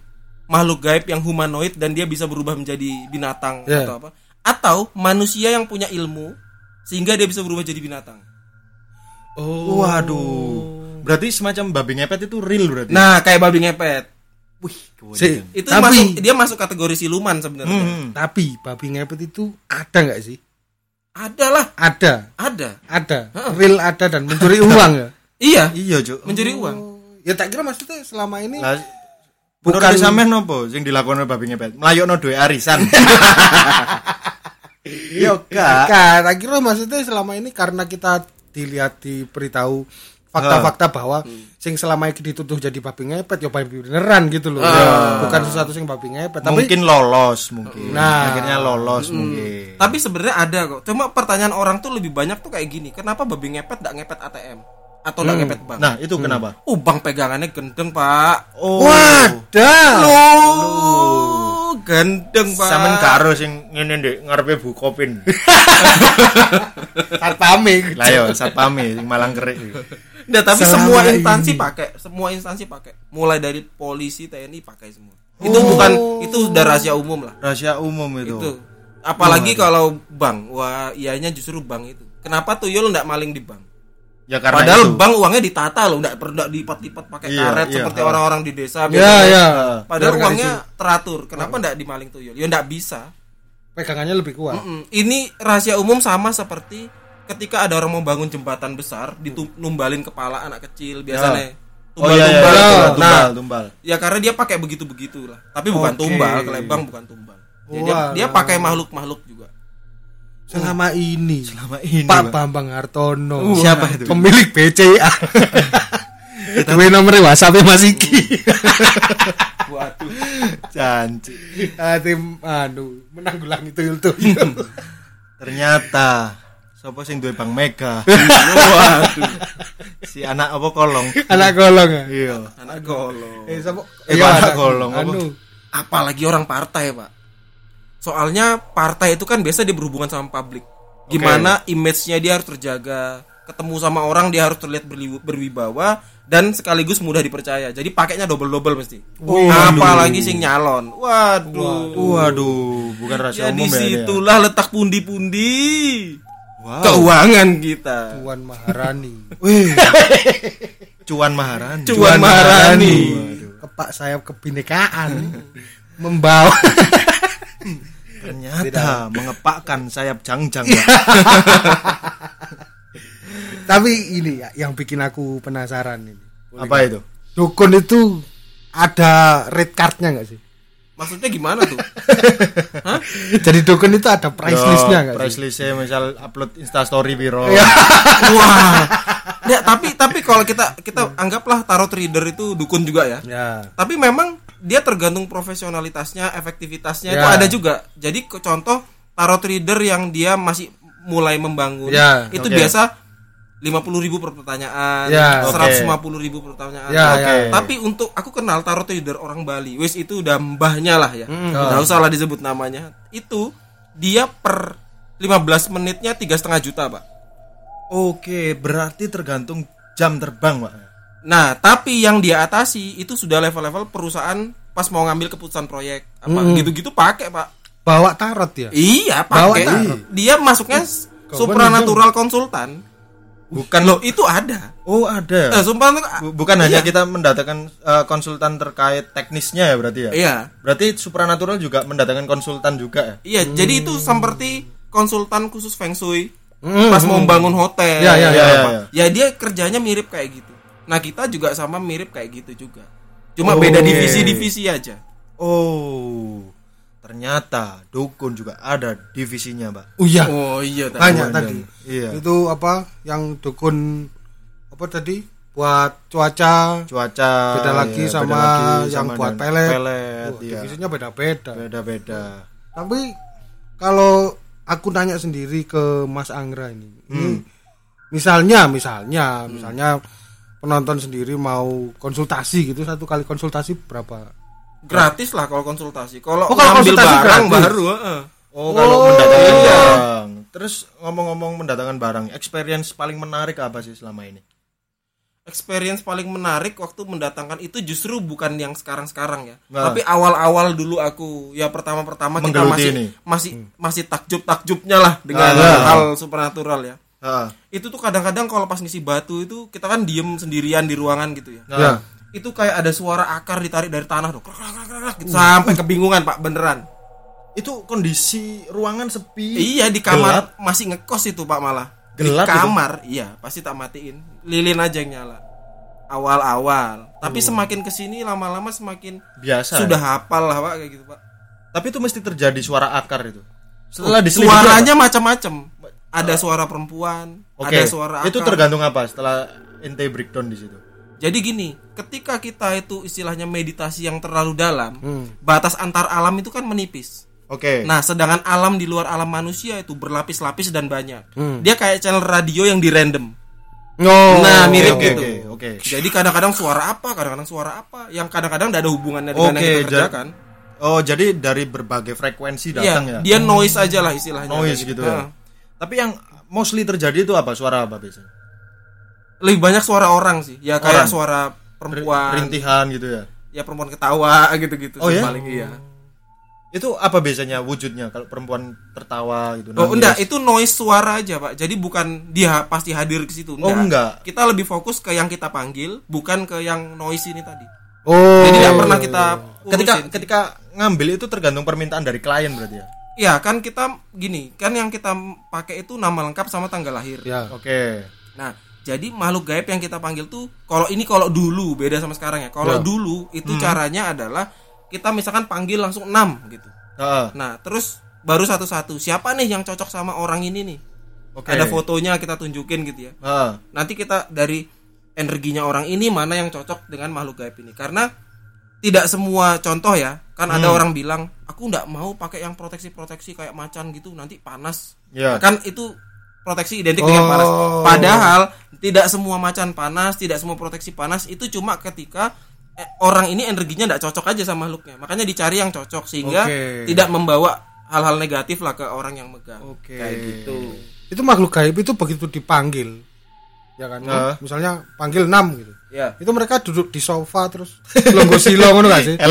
makhluk gaib yang humanoid dan dia bisa berubah menjadi binatang Ya. atau apa. Atau manusia yang punya ilmu sehingga dia bisa berubah jadi binatang. Oh. Waduh. Berarti semacam babi ngepet itu real berarti. Nah, kayak babi ngepet. Wih, Si, Itu tapi masuk dia masuk kategori siluman sebenarnya. Hmm. tapi babi ngepet itu ada nggak sih? Ada lah, Ada, ada. ada, real ada dan mencuri uang ya. <laughs> Iya, Iya, Cuk. mencuri uang. Ya tak kira maksudnya selama ini Lah, Bukan- bukan sampean nopo sing dilakoni babi ngepet? Melayokno duwe arisan. <laughs> Yo gak. Enggak, tak kira maksudnya selama ini karena kita dilihat diberitahu fakta-fakta bahwa sing selama ini dituduh jadi babi ngepet ya babi beneran gitu loh. Bukan sesuatu sing babi ngepet, tapi mungkin lolos mungkin. Nah. akhirnya lolos mungkin. Tapi sebenarnya ada kok. Cuma pertanyaan orang tuh lebih banyak tuh kayak gini. Kenapa babi ngepet nggak ngepet ATM atau nggak ngepet bank? Nah, itu kenapa? Oh, bank pegangannya gendeng, Pak. Oh. wadah. Loh, gendeng, Pak. Sampean karo sing ngene ndek ngarepe Bu Kopin. <laughs> Satpame. Lah yo satpame sing Malang kerik. Nah, tapi Selama semua ini. instansi pakai, semua instansi pakai. Mulai dari polisi, TNI pakai semua. Itu bukan itu udah rahasia umum lah. Rahasia umum itu. Itu. Apalagi kalau bank, wah ianya justru bank itu. Kenapa tuyul nggak maling di bank? Ya karena Padahal itu. bank uangnya ditata loh, nggak perlu nggak lipat-lipat pakai Iya, karet iya, seperti orang-orang di desa. Ya, biasanya. ya. Padahal Biar uangnya teratur. Kenapa nggak dimaling tuyul? Ya nggak bisa. pegangannya lebih kuat. Mm-mm. Ini rahasia umum sama seperti ketika ada orang mau bangun jembatan besar, ditumbalin kepala anak kecil biasanya. Oh iya, iya, Tumbal-tumbal. iya, tuh. tumbal, Nah, tumbal. ya karena dia pakai begitu-begitu lah. Tapi bukan Oke. tumbal, kalau bank bukan tumbal. Jadi dia, Wah. dia pakai makhluk-makhluk juga. Selama ini Selama ini, Pak Pak. Bambang Hartono Siapa itu? Pemilik <laughs> BCA Duwe nomor WhatsApp Mas Iki <laughs> Waduh. Janji. Ah, tim anu menanggulangi tuyul tuh <laughs> Ternyata Sopo sing duwe Bang Mega. Waduh. si anak apa kolong? anak golong ya Iya. Anak golong. eh siapa Eh, Iya, anak apa? anu Apalagi orang partai, Pak. Soalnya partai itu kan biasa dia berhubungan sama publik. Gimana image-nya dia harus terjaga. Ketemu sama orang dia harus terlihat berwibawa dan sekaligus mudah dipercaya. Jadi pakainya double-double mesti. Apalagi sing nyalon. Waduh. Waduh, bukan rahasia Ya umum ini ya. situlah letak pundi-pundi Wow. keuangan kita. Puan Maharani. <laughs> Cuan Maharani. Cuan Maharani. kepak sayap kebinekaan <laughs> membawa <laughs> Ternyata mengepakkan sayap jangjang. Pak. <laughs> tapi ini ya yang bikin aku penasaran ini Apa itu? dukun itu ada red cardnya nggak sih Maksudnya gimana tuh? <laughs> Hah? jadi dukun itu ada price listnya nggak Price listnya misal upload Insta story biro. <laughs> Wah. Ya, tapi tapi kalau kita kita anggaplah tarot reader itu dukun juga ya. ya Tapi memang dia tergantung profesionalitasnya, efektivitasnya itu Ya. ada juga. Jadi contoh tarot reader yang dia masih mulai membangun, Ya, itu oke. biasa 50.000 ribu per pertanyaan, Ya, oke. 150.000 ribu per pertanyaan. Ya, Oke. ya. Tapi untuk aku kenal tarot reader orang Bali, wis itu udah mbahnya lah ya. Nggak usah lah disebut namanya. Itu dia per 15 menitnya tiga setengah juta, Pak. Oke, berarti tergantung jam terbang, Pak. Nah, tapi yang dia atasi itu sudah level-level perusahaan pas mau ngambil keputusan proyek apa gitu-gitu pakai, Pak. bawa tarot ya Iya, pakai. Dia masuknya supranatural konsultan. Bukan loh, itu ada. Oh, ada. Eh, sumpah Bukan hanya Iya. kita mendatangkan eh, konsultan terkait teknisnya ya berarti ya. Iya. Berarti supranatural juga mendatangkan konsultan juga ya. Iya, jadi itu seperti konsultan khusus feng shui pas mau bangun hotel. Iya, iya, iya, apa. iya. Ya dia kerjanya mirip kayak gitu. Nah, kita juga sama mirip kayak gitu juga. Cuma beda divisi-divisi aja. Oh, ternyata dukun juga ada divisinya, Mbak. Oh iya, Oh iya tadi. banyak Iya. tadi. Iya. Itu apa yang dukun apa tadi buat cuaca Cuaca beda lagi ya, sama beda lagi yang sama buat pelet. pelet, Wah, iya. divisinya beda-beda. Beda-beda. Tapi kalau aku nanya sendiri ke Mas Anggra ini, ini misalnya, misalnya, misalnya penonton sendiri mau konsultasi gitu satu kali konsultasi berapa? Gratis lah kalau konsultasi. Kalau Oh, kalau ngambil konsultasi barang gratis. baru, heeh. Oh, kalau Oh, mendatangkan iya. barang. Terus ngomong-ngomong mendatangkan barang, experience paling menarik apa sih selama ini? experience paling menarik waktu mendatangkan itu justru bukan yang sekarang-sekarang ya. Nah. Tapi awal-awal dulu aku ya pertama-pertama kita Menggeluti masih ini. masih masih takjub-takjubnya lah dengan Ah. hal supernatural ya. Heeh. Itu tuh kadang-kadang kalau pas ngisi batu itu kita kan diem sendirian di ruangan gitu ya. Nah, Ya. Itu kayak ada suara akar ditarik dari tanah krak, gitu. Sampai kebingungan, Pak, beneran. itu kondisi ruangan sepi. Iya di kamar masih ngekos itu Pak malah. Gelap di itu? kamar, iya pasti tak matiin. Lilin aja yang nyala. Awal-awal. Tapi semakin ke sini lama-lama semakin Biasa. sudah hafal lah Pak kayak gitu Pak. Tapi itu mesti terjadi suara akar itu. Setelah diselidiki Suaranya macam-macam. Ada suara perempuan? Oke. ada suara Itu akar. tergantung apa setelah ente breakdown di situ. Jadi gini, ketika kita itu istilahnya meditasi yang terlalu dalam, Hmm. batas antar alam itu kan menipis. Oke. Nah, sedangkan alam di luar alam manusia itu berlapis-lapis dan banyak. Hmm. Dia kayak channel radio yang di random. Oh, nah, mirip oke, gitu. oke, oke. Jadi kadang-kadang suara apa, kadang-kadang suara apa, yang kadang-kadang tidak ada hubungannya dengan Oke, yang kita ja- kerjakan. Oh, jadi dari berbagai frekuensi Iya, datang ya. dia noise aja lah istilahnya. noise gitu Nah, ya. Tapi yang mostly terjadi itu apa? Suara apa biasanya? Lebih banyak suara orang sih. Ya kayak Orang. suara perempuan. Rintihan gitu ya. Ya perempuan ketawa <laughs> gitu-gitu Oh, sih ya? paling iya. Itu apa biasanya wujudnya kalau perempuan tertawa gitu? Oh enggak, itu noise suara aja pak. Jadi bukan dia pasti hadir ke situ. Oh, enggak. Kita lebih fokus ke yang kita panggil, bukan ke yang noise ini tadi. Oh. Jadi tidak pernah kita Ketika urusin. ketika ngambil itu tergantung permintaan dari klien berarti ya. Ya kan kita gini, kan yang kita pakai itu nama lengkap sama tanggal lahir. Ya. Oke. Nah, jadi makhluk gaib yang kita panggil tuh kalau ini kalau dulu beda sama sekarang ya. Kalau Ya. dulu itu Hmm. caranya adalah kita misalkan panggil langsung 6 gitu. Heeh. Nah, terus baru satu-satu. Siapa nih yang cocok sama orang ini nih? Oke. Ada fotonya kita tunjukin gitu ya. Heeh. Nanti kita dari energinya orang ini mana yang cocok dengan makhluk gaib ini. Karena tidak semua contoh ya. Kan Hmm. ada orang bilang, "Aku nggak mau pakai yang proteksi-proteksi kayak macan gitu, nanti panas." Ya. Kan itu proteksi identik dengan panas. Oh. Padahal tidak semua macan panas, tidak semua proteksi panas itu cuma ketika eh, orang ini energinya tidak cocok aja sama makhluknya. Makanya dicari yang cocok sehingga Oke. tidak membawa hal-hal negatif lah ke orang yang megang. Oke. Kayak gitu. Itu makhluk gaib itu begitu dipanggil. Ya kan? Nah. Misalnya panggil 6 gitu. Ya. Itu mereka duduk di sofa terus <laughs> longgo silo ngono gak sih? <laughs>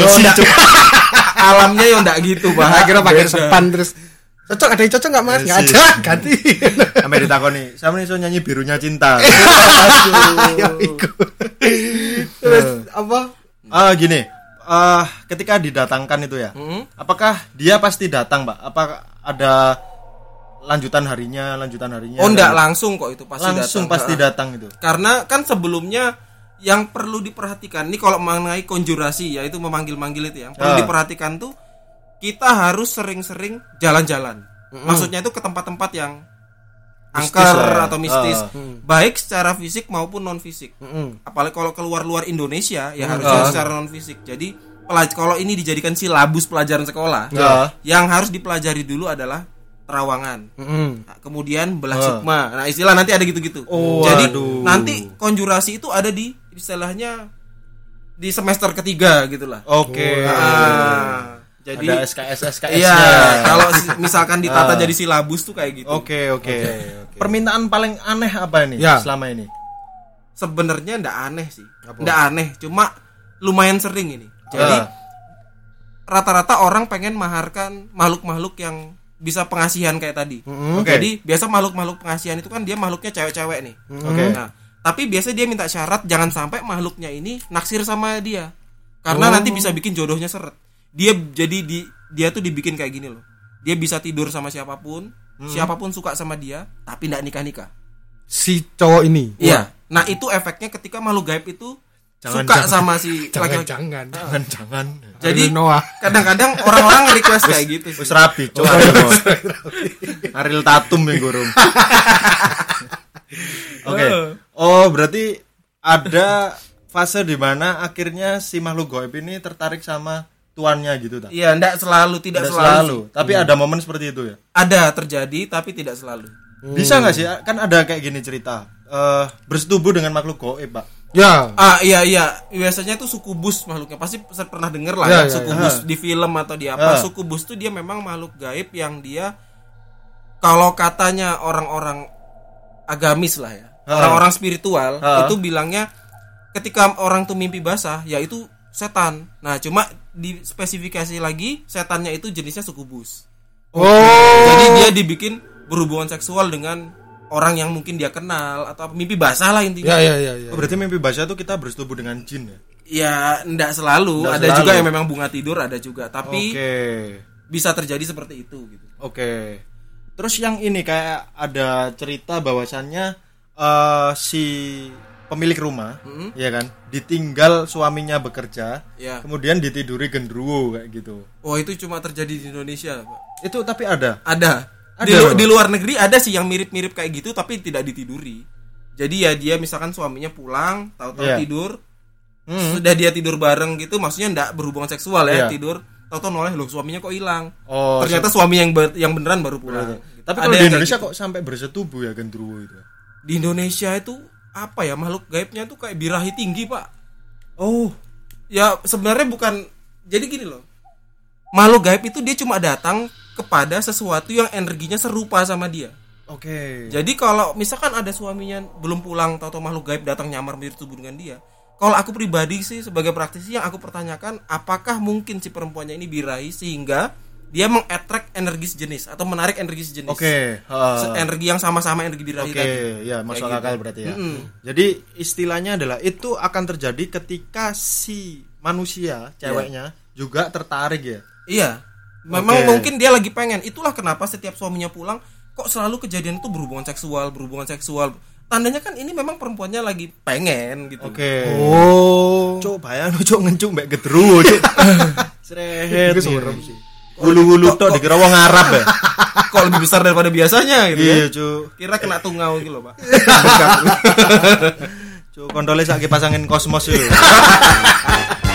Alamnya ya enggak gitu, Pak. Nah, kira pakai sepan terus cocok ada yang cocok nggak mas nggak Yes, ada ganti <laughs> Sampai ditakoni, sama nih so nyanyi birunya cinta. <laughs> ya iku terus apa Ah gini, ah ketika didatangkan itu ya, Mm-mm. apakah dia pasti datang, Pak? Apa ada lanjutan harinya, lanjutan harinya? Oh enggak langsung kok itu pasti langsung datang. pasti datang itu. Karena kan sebelumnya yang perlu diperhatikan ini kalau mengenai konjurasi yaitu memanggil-manggil itu yang perlu Ah. diperhatikan tuh kita harus sering-sering jalan-jalan. Maksudnya itu ke tempat-tempat yang Mistis angker lah ya. atau mistis, Ah. baik secara fisik maupun non fisik. Mm-mm. Apalagi kalau keluar luar Indonesia ya harusnya Ah. secara non fisik. Jadi pelaj- kalau ini dijadikan silabus pelajaran sekolah, Ya. yang harus dipelajari dulu adalah terawangan. Mm-mm. Nah, kemudian belah Ah. sukma. Nah, istilah nanti ada gitu-gitu. Oh, Jadi aduh. nanti konjurasi itu ada di istilahnya di semester ketiga gitulah. Oke. Nah, jadi ada SKS SKS. iya, kalau <laughs> misalkan ditata Ah. jadi silabus tuh kayak gitu. Oke, oke. Permintaan paling aneh apa ini Ya. selama ini? Sebenarnya ndak aneh sih. Ndak aneh, cuma lumayan sering ini. Jadi Ah. rata-rata orang pengen maharkan makhluk-makhluk yang bisa pengasihan kayak tadi. Oke. Jadi biasa makhluk-makhluk pengasihan itu kan dia makhluknya cewek-cewek nih. Oke. Nah, tapi biasa dia minta syarat jangan sampai makhluknya ini naksir sama dia. Karena nanti bisa bikin jodohnya seret. Dia jadi di dia tuh dibikin kayak gini loh. Dia bisa tidur sama siapa pun, siapa pun suka sama dia, tapi ndak nikah-nikah. si cowok ini Iya. Nah, itu efeknya ketika makhluk gaib itu Jangan, suka jangan. sama si <laughs> jangan laki-laki. jangan jangan jangan Jadi Noah. kadang-kadang orang-orang request kayak gitu sih. wis rapi Noah. Ariel Tatum yang gurung <laughs> oke oh berarti ada fase di mana akhirnya si makhluk goib ini tertarik sama tuannya gitu tak Iya, enggak selalu, tidak Tidak selalu. selalu, sih. tapi ada momen seperti itu ya Ada terjadi tapi tidak selalu. bisa nggak sih kan ada kayak gini cerita eh bersetubuh dengan makhluk goib pak ya Ah iya iya, biasanya tuh sukubus makhluknya. Pasti pernah denger lah Ya, ya, ya, sukubus ya. di film atau di apa. Ya. Sukubus tuh dia memang makhluk gaib yang dia kalau katanya orang-orang agamis lah ya, orang-orang spiritual Ha. itu bilangnya ketika orang tuh mimpi basah ya itu setan. Nah, cuma di spesifikasi lagi setannya itu jenisnya sukubus. oh Jadi dia dibikin berhubungan seksual dengan orang yang mungkin dia kenal atau apa, mimpi basah lah intinya. ya ya ya ya Oh, berarti mimpi basah itu kita bersetubuh dengan jin ya Ya, enggak selalu. Nggak ada selalu. juga yang memang bunga tidur, ada juga. Tapi oke bisa terjadi seperti itu gitu. Oke. Terus yang ini kayak ada cerita bahwasannya eh si pemilik rumah, ya kan, ditinggal suaminya bekerja, Ya. kemudian ditiduri gendruwo kayak gitu. Oh, itu cuma terjadi di Indonesia, Pak. Itu tapi ada. Ada. Di, Ada lu- loh. di luar negeri ada sih yang mirip-mirip kayak gitu tapi tidak ditiduri. Jadi ya dia misalkan suaminya pulang, tahu-tahu Iya. tidur, Hmm. sudah dia tidur bareng gitu, maksudnya enggak berhubungan seksual ya, Iya. tidur, tahu-tahu noleh loh suaminya kok hilang. Oh, Ternyata suami yang ber- yang beneran baru pulang. Tapi Ada kalau di Indonesia gitu. kok sampai bersetubuh ya gendruwo itu. di Indonesia itu apa ya makhluk gaibnya tuh kayak birahi tinggi pak. Oh, ya sebenarnya bukan jadi gini loh. Makhluk gaib itu dia cuma datang kepada sesuatu yang energinya serupa sama dia. Oke. jadi kalau misalkan ada suaminya belum pulang atau makhluk gaib datang nyamar mirip tubuh dengan dia kalau aku pribadi sih sebagai praktisi yang aku pertanyakan apakah mungkin si perempuannya ini birahi sehingga dia mengattract energi sejenis atau menarik energi sejenis Oke, Se- ha. energi yang sama-sama energi birahi Oke, tadi ya masuk Kayak akal gitu. berarti ya. Mm-mm. Jadi istilahnya adalah itu akan terjadi ketika si manusia ceweknya juga tertarik ya. Iya. Memang Oke. mungkin dia lagi pengen. Itulah kenapa setiap suaminya pulang kok selalu kejadian itu berhubungan seksual, berhubungan seksual. Tandanya kan ini memang perempuannya lagi pengen gitu. Oke. oh Cuk, bayang cuk ngencuk mbek gedruwo cuk. Srehet. Itu serem sih. Hulu-hulu tok dikira wong Arab ya. <laughs> Kok lebih besar daripada biasanya gitu ya. Iya, cuk. Kira kena tungau gitu loh, Pak. <laughs> Cuk, kontole sak pasangin kosmos itu. <laughs>